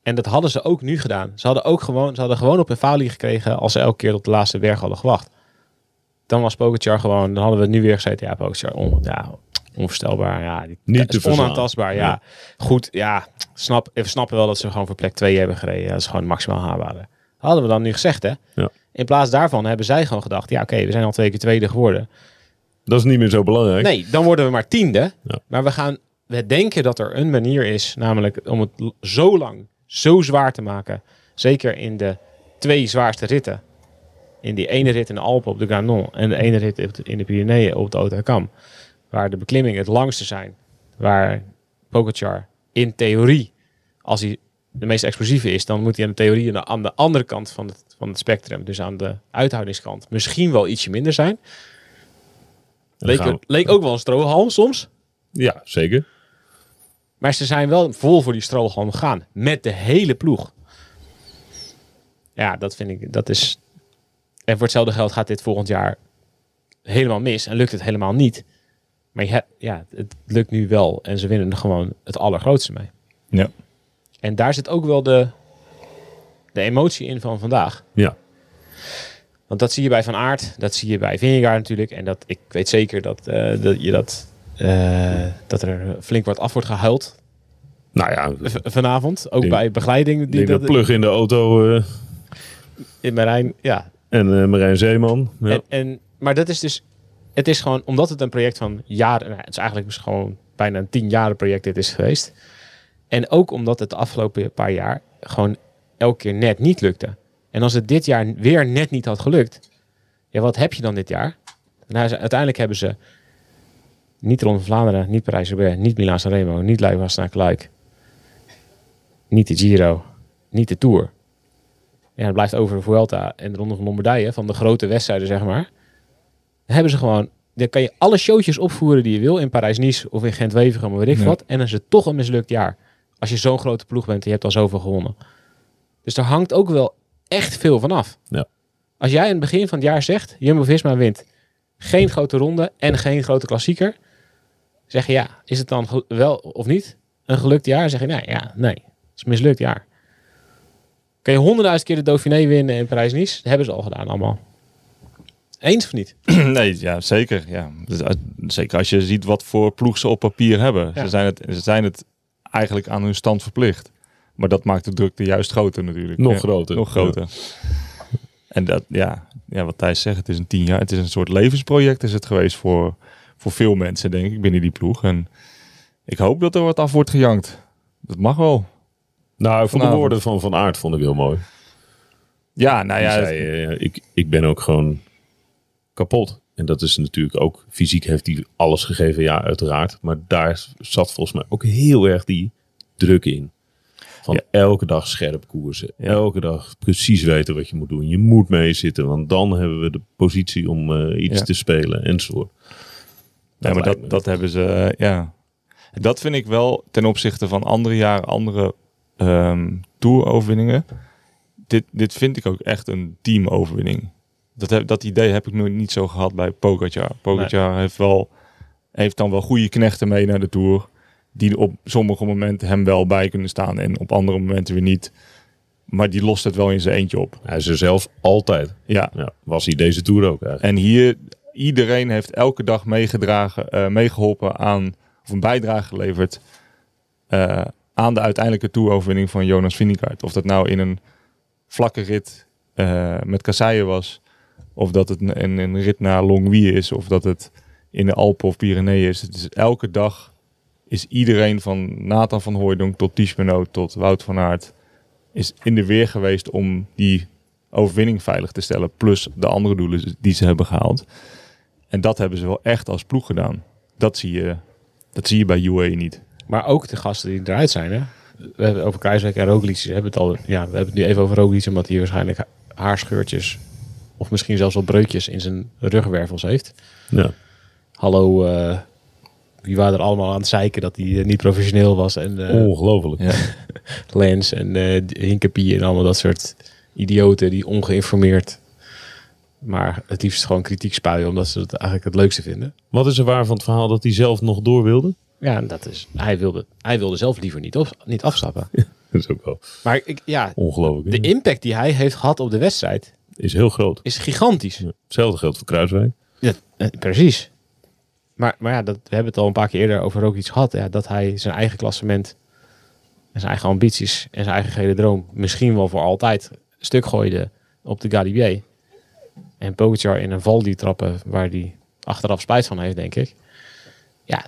En dat hadden ze ook nu gedaan. Ze hadden ook gewoon, ze hadden gewoon op een falie gekregen als ze elke keer op de laatste berg hadden gewacht. Dan was Pogacar gewoon, dan hadden we nu weer gezeten, ja Pogacar, on, ja, onvoorstelbaar, ja, die, Niet te onaantastbaar, ja. Ja. Goed, ja, snap, we snappen wel dat ze gewoon voor plek 2 hebben gereden. Dat is gewoon maximaal haalbaar. Hadden we dan nu gezegd, hè? Ja. In plaats daarvan hebben zij gewoon gedacht, ja oké, we zijn al twee keer tweede geworden. Dat is niet meer zo belangrijk. Nee, dan worden we maar tiende. Ja. Maar we gaan, we denken dat er een manier is, namelijk om het zo lang, zo zwaar te maken. Zeker in de twee zwaarste ritten. In die ene rit in de Alpen op de Granon en de ene rit in de Pyreneeën op de Otakam. Waar de beklimmingen het langste zijn. Waar Pogacar in theorie, als hij de meest explosieve is, dan moet hij aan de theorie aan de, aan de andere kant van het, van het spectrum, dus aan de uithoudingskant, misschien wel ietsje minder zijn. Leek, leek ook wel een strohalm soms. Ja, zeker. Maar ze zijn wel vol voor die strohalm gegaan. Met de hele ploeg. Ja, dat vind ik, dat is... En voor hetzelfde geld gaat dit volgend jaar helemaal mis. En lukt het helemaal niet. Maar je hebt- ja, het lukt nu wel. En ze winnen er gewoon het allergrootste mee. Ja. En daar zit ook wel de, de emotie in van vandaag. Ja. Want dat zie je bij Van Aert, dat zie je bij Vingegaard natuurlijk. En dat, ik weet zeker dat, eh, dat, je dat, eh, dat er flink wat af wordt gehuild Nou ja, vanavond. Ook Denk- bij begeleiding. Die dat dat, Plug in de auto eh, in Marijn, ja. en Marijn Zeeman. Ja. En, en, maar dat is dus, het is gewoon, omdat het een project van jaren, nou, het is eigenlijk dus gewoon bijna een tien jaren project dit is geweest. En ook omdat het de afgelopen paar jaar gewoon elke keer net niet lukte. En als het dit jaar weer net niet had gelukt, ja, wat heb je dan dit jaar? Nou, uiteindelijk hebben ze niet Ronde van Vlaanderen, niet Parijs-Roubaix, niet Milaan Sanremo, niet Luik Bastenaken Luik, niet de Giro, niet de Tour. Ja, het blijft over de Vuelta en de Ronde van Lombardije, van de grote wedstrijden, zeg maar. Dan hebben ze gewoon, dan kan je alle showtjes opvoeren die je wil in Parijs-Nice of in Gent-Wevelgem, of weet ik wat. En dan is het toch een mislukt jaar. Als je zo'n grote ploeg bent en je hebt al zoveel gewonnen. Dus daar hangt ook wel echt veel van af. Ja. Als jij in het begin van het jaar zegt, Jumbo-Visma wint geen grote ronde en geen grote klassieker. Zeg je ja, is het dan wel of niet een gelukt jaar? Zeg je nee, ja, nee, het is een mislukt jaar. Kan je honderdduizend keer de Dauphiné winnen in Parijs-Nice? Dat hebben ze al gedaan allemaal. Eens of niet? nee, ja, zeker. Ja. Dus, als- zeker als je ziet wat voor ploeg ze op papier hebben. Ja. Ze, zijn het, ze zijn het eigenlijk aan hun stand verplicht. Maar dat maakt de drukte juist groter natuurlijk. Nog Ja, groter. Nog groter. En dat, ja, ja, wat Thijs zegt, het is een tien jaar. Het is een soort levensproject is het geweest voor, voor veel mensen, denk ik, binnen die ploeg. En ik hoop dat er wat af wordt gejankt. Dat mag wel. Nou, ik vond de woorden van Van Aert vond ik heel mooi. Ja, nou ja, zei, eh, ik, ik ben ook gewoon kapot. En dat is natuurlijk ook, fysiek heeft hij alles gegeven, ja, uiteraard. Maar daar zat volgens mij ook heel erg die druk in. Van Ja. elke dag scherp koersen. Ja. Elke dag precies weten wat je moet doen. Je moet meezitten, want dan hebben we de positie om eh, iets Ja. te spelen enzovoort. Ja, maar dat, me- dat hebben ze, eh, ja. Dat vind ik wel ten opzichte van andere jaren, andere ehm toeroverwinningen. Dit, dit vind ik ook echt een teamoverwinning. Dat, heb, dat idee heb ik nog niet zo gehad bij Pogacar. Pogacar heeft, wel, heeft dan wel goede knechten mee naar de Tour. Die op sommige momenten hem wel bij kunnen staan en op andere momenten weer niet. Maar die lost het wel in zijn eentje op. Hij is er zelf altijd. Ja, Ja, was hij deze Tour ook eigenlijk. en hier, iedereen heeft elke dag meegedragen, eh, meegeholpen aan, of een bijdrage geleverd eh, aan de uiteindelijke toeroverwinning van Jonas Vingegaard. Of dat nou in een vlakke rit eh, met kasseien was, of dat het een, een, rit naar Longwy is, of dat het in de Alpen of Pyreneeën is. Het is elke dag is iedereen van Nathan van Hooijdonk tot Ties tot Wout van Aert is in de weer geweest om die overwinning veilig te stellen. Plus de andere doelen die ze hebben gehaald. En dat hebben ze wel echt als ploeg gedaan. Dat zie je, dat zie je bij UAE niet. Maar ook de gasten die eruit zijn. Hè? We hebben over Kruiswijk en Roglic. We hebben het al. Ja, we hebben het nu even over Roglic, omdat hij waarschijnlijk ha- haarscheurtjes of misschien zelfs wel breukjes in zijn ruggenwervels heeft. Ja. Hallo, eh, wie waren er allemaal aan het zeiken dat hij eh, niet professioneel was en eh Ongelooflijk. Ja. Lens en Hinkepie en allemaal dat soort idioten die ongeïnformeerd, maar het liefst gewoon kritiek spuien omdat ze het eigenlijk het leukste vinden. Wat is er waar van het verhaal dat hij zelf nog door wilde? Ja, dat is. Hij wilde, hij wilde zelf liever niet, op, niet afstappen. Dat is ook wel Maar ik, ja, ongelooflijk. de impact die hij heeft gehad op de wedstrijd is heel groot. is gigantisch. Ja. Hetzelfde geldt voor Kruiswijk. Ja, eh, precies. Maar, maar ja, dat, we hebben het al een paar keer eerder over ook iets gehad. Ja, dat hij zijn eigen klassement en zijn eigen ambities en zijn eigen gele droom misschien wel voor altijd stuk gooide op de Galibier. En Pogacar in een val die trappen waar hij achteraf spijt van heeft, denk ik. Ja,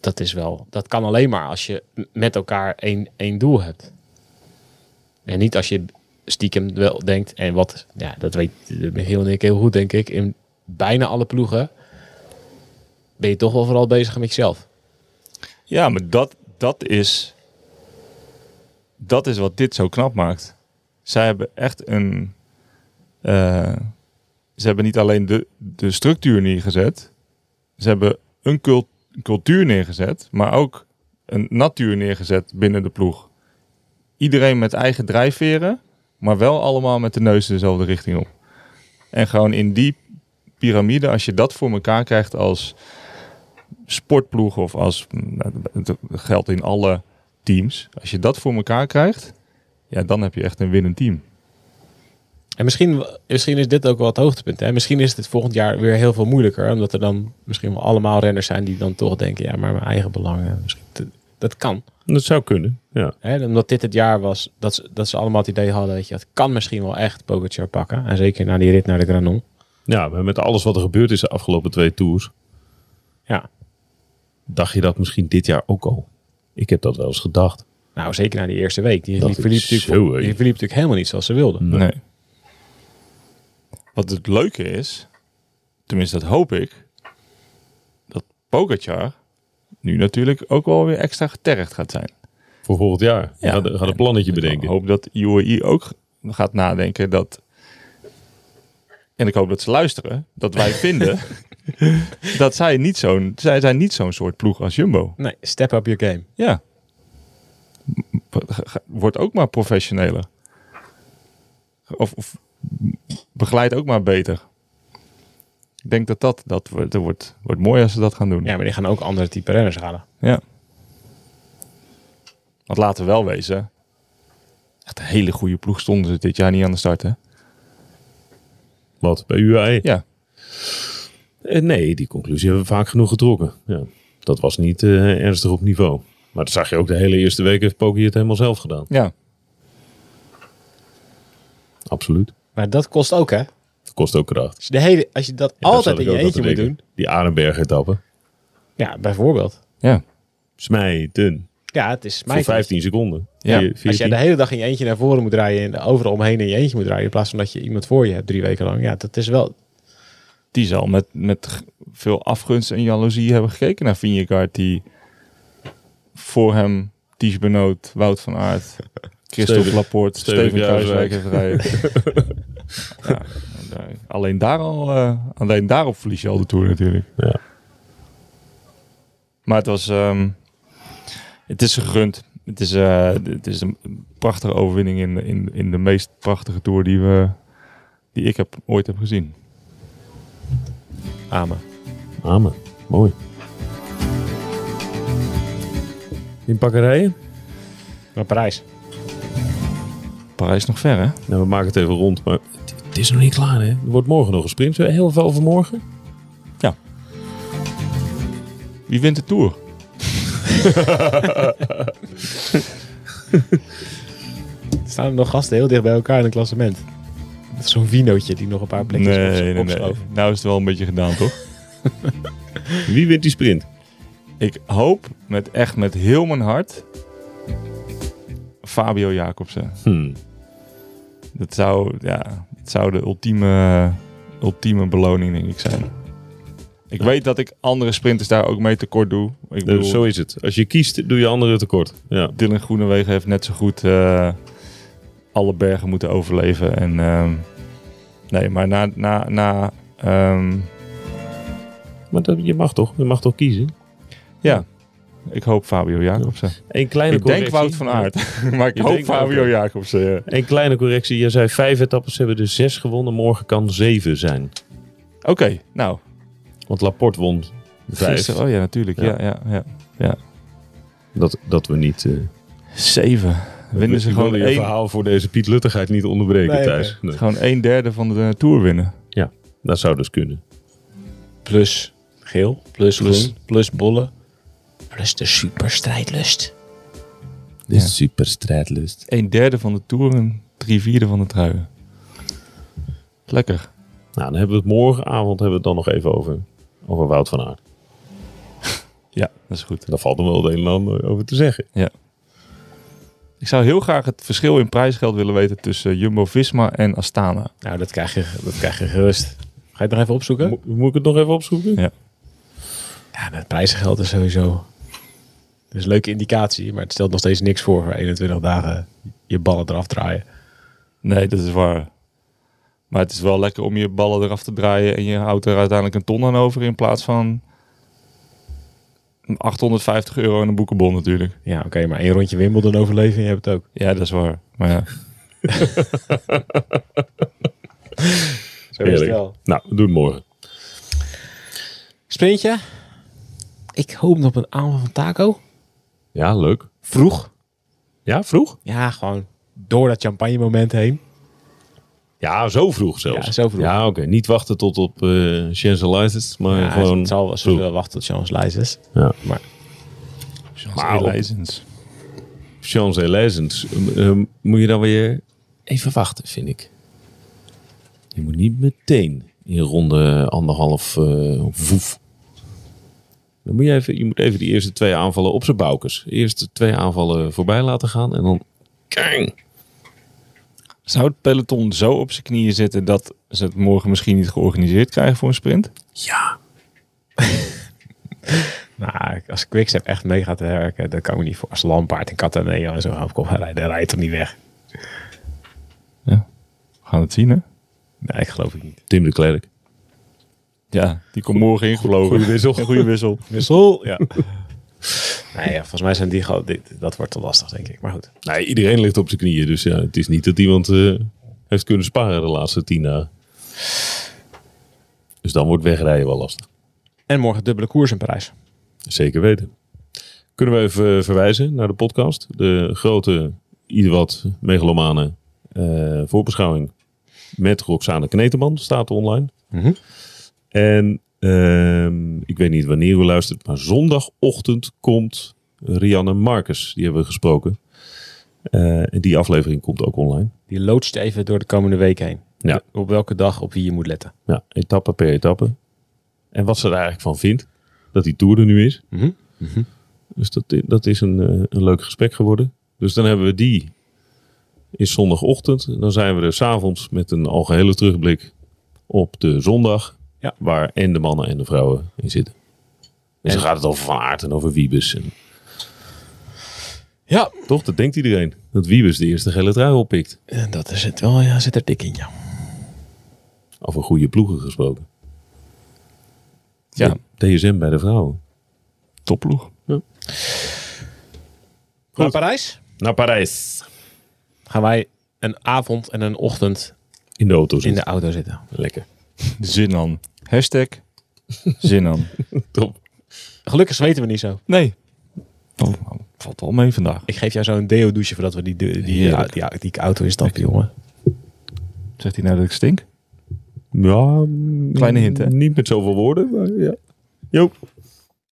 dat is wel. Dat kan alleen maar als je met elkaar één, één doel hebt. En niet als je stiekem wel denkt. En wat, ja, dat weet en ik heel goed, denk ik. In bijna alle ploegen ben je toch wel vooral bezig met jezelf. Ja, maar dat, dat is. Dat is wat dit zo knap maakt. Zij hebben echt een. eh, ze hebben niet alleen de, de structuur neergezet. Ze hebben een cult- cultuur neergezet. Maar ook een natuur neergezet binnen de ploeg. Iedereen met eigen drijfveren. Maar wel allemaal met de neus dezelfde richting op. En gewoon in die piramide, als je dat voor elkaar krijgt als sportploeg of als nou, het geldt in alle teams. Als je dat voor elkaar krijgt, ja, dan heb je echt een winnend team. En misschien, misschien is dit ook wel het hoogtepunt. Hè? Misschien is het volgend jaar weer heel veel moeilijker. Omdat er dan misschien wel allemaal renners zijn die dan toch denken... ja, maar mijn eigen belangen... Misschien, dat, dat kan. Dat zou kunnen. Ja. Hè? Omdat dit het jaar was dat ze, dat ze allemaal het idee hadden... Weet je, het kan misschien wel echt Pogacar pakken. En zeker na die rit naar de Granon. ja, maar met alles wat er gebeurd is de afgelopen twee tours, Ja, dacht je dat misschien dit jaar ook al. Ik heb dat wel eens gedacht. Nou, zeker na die eerste week. Die, Dat die, verliep, is natuurlijk, zo die verliep natuurlijk helemaal niet zoals ze wilden. Nee. Nee. Wat het leuke is, tenminste dat hoop ik, dat Pogacar nu natuurlijk ook wel weer extra getergd gaat zijn. Voor volgend jaar. Ja. Ja. Gaat, gaat een plannetje Ik bedenken. hoop dat UAE ook gaat nadenken dat... En ik hoop dat ze luisteren, dat wij vinden dat zij niet zo'n, zij zijn niet zo'n soort ploeg als Jumbo. Nee, step up your game. Ja. Wordt ook maar professioneler. Of, of begeleid ook maar beter. Ik denk dat dat, dat wordt, dat wordt, wordt mooi als ze dat gaan doen. Ja, maar die gaan ook andere type renners halen. Ja. Want laten we wel wezen. Echt een hele goede ploeg stonden ze dit jaar niet aan de start, hè? Wat? Bij UAE? Ja. Eh, nee, die conclusie hebben we vaak genoeg getrokken. Ja. Dat was niet eh, ernstig op niveau. Maar dat zag je ook de hele eerste week heeft Poggi het helemaal zelf gedaan. Ja. Absoluut. Maar dat kost ook, hè? Kost ook kracht. Als je, de hele, als je dat Ja, altijd in je eentje moet doen. Die Arenberg etappe. Ja, bijvoorbeeld. Ja. Smijten. Ja, het is Voor mijn 15 seconden. Ja. Vier- Als jij 14. de hele dag in je eentje naar voren moet rijden en overal omheen in je eentje moet rijden, in plaats van dat je iemand voor je hebt drie weken lang. Ja, dat is wel. Die zal met, met veel afgunst en jaloezie hebben gekeken naar Vingegaard. Die voor hem Ties Benoot, Wout van Aert, Christophe Laporte, Steven Steven Kruiswijk heeft rijden. ja, alleen, daar al, eh, alleen daarop verlies je al de Tour natuurlijk. Ja. Maar het was... ehm, het is gegund. Het is, eh, het is een prachtige overwinning in, in, in de meest prachtige Tour die, we, die ik heb, ooit heb gezien. Amen. Amen. Mooi. In pakkerijen? Maar Parijs. Parijs nog ver, hè? Nou, we maken het even rond, maar het, is nog niet klaar, hè? Er wordt morgen nog gesprint. Zullen we heel veel over morgen? Wie wint de Tour? Staan er nog gasten heel dicht bij elkaar in het klassement? Zo'n vinootje die nog een paar plekjes Nee, op, nee, nee. opschoof. Nou is het wel een beetje gedaan, toch? Wie wint die sprint? Ik hoop met echt met heel mijn hart Fabio Jacobsen. Hmm. Dat zou, ja, dat zou de ultieme, ultieme beloning, denk ik, zijn. Ik weet dat ik andere sprinters daar ook mee tekort doe. Ik bedoel, zo is het. Als je kiest, doe je anderen tekort. Ja. Dylan Groenewegen heeft net zo goed eh, alle bergen moeten overleven. En, ehm, nee, maar na, na, na ehm, Maar dat, je mag toch? Je mag toch kiezen? ja, ik hoop Fabio Jacobsen. Een kleine Ik correctie. denk Wout van Aert, maar ik Je hoop Fabio? Jacobsen. ja. Een kleine correctie. Je zei vijf etappes hebben er zes gewonnen. Morgen kan zeven zijn. Oké, nou. Want Laporte won vijf. Gisteren, oh ja, natuurlijk. Ja. Ja. Ja, ja, Dat, dat we niet... eh Zeven. Winnen ze ik gewoon wilde je één, verhaal voor deze Piet Luttigheid niet onderbreken Nee, thuis. Nee. gewoon een derde van de Tour winnen. Dat zou dus kunnen. Plus geel, plus, Plus- groen, plus bollen. Plus de superstrijdlust. De Ja. super strijdlust. Een derde van de Tour en drie vierde van de truien. Lekker. Nou, dan hebben we het morgenavond hebben we het dan nog even over, over Wout van Aert. Ja, dat is goed. Daar valt er wel het een en ander over te zeggen. Ik zou heel graag het verschil in prijsgeld willen weten tussen Jumbo-Visma en Astana. Nou, dat krijg, je, dat krijg je gerust. Ga je het nog even opzoeken? Mo- moet ik het nog even opzoeken? Ja. Ja, het prijzengeld is sowieso... Dat is een leuke indicatie, maar het stelt nog steeds niks voor voor 21 dagen je ballen eraf draaien. Nee, dat is waar. Maar het is wel lekker om je ballen eraf te draaien en je houdt er uiteindelijk een ton aan over in plaats van 850 euro en een boekenbon natuurlijk. Ja, oké, maar één rondje Wimbledon overleven en je hebt het ook. Ja, dat is waar. Maar ja, Zo Heerlijk. Nou, we doen het morgen. Sprintje. Ik hoop nog op een aanval van Taco. Ja, leuk. Vroeg. Ja, vroeg? Ja, gewoon door dat champagne moment heen. Ja, zo vroeg zelfs. Ja, zo vroeg. Ja, oké. Niet wachten tot op uh, Champs-Élysées, maar Ja, gewoon... het zal wel wel wachten tot Champs-Élysées. Ja. Maar Lijzens. Champs-Élysées eh, eh, moet je dan weer even wachten, vind ik. Je moet niet meteen in ronde anderhalf uh, voef. Dan moet je even, je moet even die eerste twee aanvallen op zijn boukes. Eerst twee aanvallen voorbij laten gaan en dan... Kang! Zou het peloton zo op zijn knieën zitten dat ze het morgen misschien niet georganiseerd krijgen voor een sprint? Ja. Nou, als Quickstep echt mee gaat werken, dan kan ik me niet voor. Als Lampaard en Cataneo en zo afkomt, hij rijdt, dan rijdt toch niet weg. Ja. We gaan het zien, hè? Nee, ik geloof het niet. Tim de Klerk. Ja, die komt morgen ingevlogen. Goeie wissel. Een goede wissel. Wissel? Ja. nee, ja, volgens mij zijn die gewoon... dit- Dat wordt te lastig, denk ik. Maar goed. Nee, iedereen ligt op zijn knieën. Dus ja, het is niet dat iemand eh, heeft kunnen sparen de laatste tien dagen. Dus dan wordt wegrijden wel lastig. En morgen dubbele koers in Parijs. Zeker weten. Kunnen we even verwijzen naar de podcast. De grote, ieder wat megalomane eh, voorbeschouwing met Roxane Kneteman staat online. Mhm. En ehm, ik weet niet wanneer u luistert, maar zondagochtend komt Rianne Marcus. Die hebben we gesproken. Eh, en die aflevering komt ook online. Die loodst even door de komende week heen. Ja. Op welke dag op wie je moet letten. Ja, etappe per etappe. En wat ze er eigenlijk van vindt, dat die Tour er nu is. Mhm. Dus dat, dat is een, eh, een leuk gesprek geworden. Dus dan hebben we die is zondagochtend. Dan zijn we er s'avonds met een algehele terugblik op de zondag. Ja. Waar en de mannen en de vrouwen in zitten. En zo En- gaat het over Van Aert en over Wiebes. En, Ja. toch, dat denkt iedereen. Dat Wiebes de eerste gele trui oppikt. En dat is het wel. Ja, zit er dik in, ja. Over goede ploegen gesproken. Ja, DSM bij de vrouwen. topploeg. Naar Parijs Naar Parijs. gaan wij een avond en een ochtend In de auto in zitten. de auto zitten. Lekker. Zin aan. Hashtag zin aan. Top. Gelukkig zweten we niet zo. Nee. Valt, valt wel mee vandaag. Ik geef jou zo'n deo douche voordat we die, die, die, die, die, die auto instappen, jongen. Zegt hij nou dat ik stink? Ja, Kleine hint, hè? Niet met zoveel woorden, maar ja. Jo.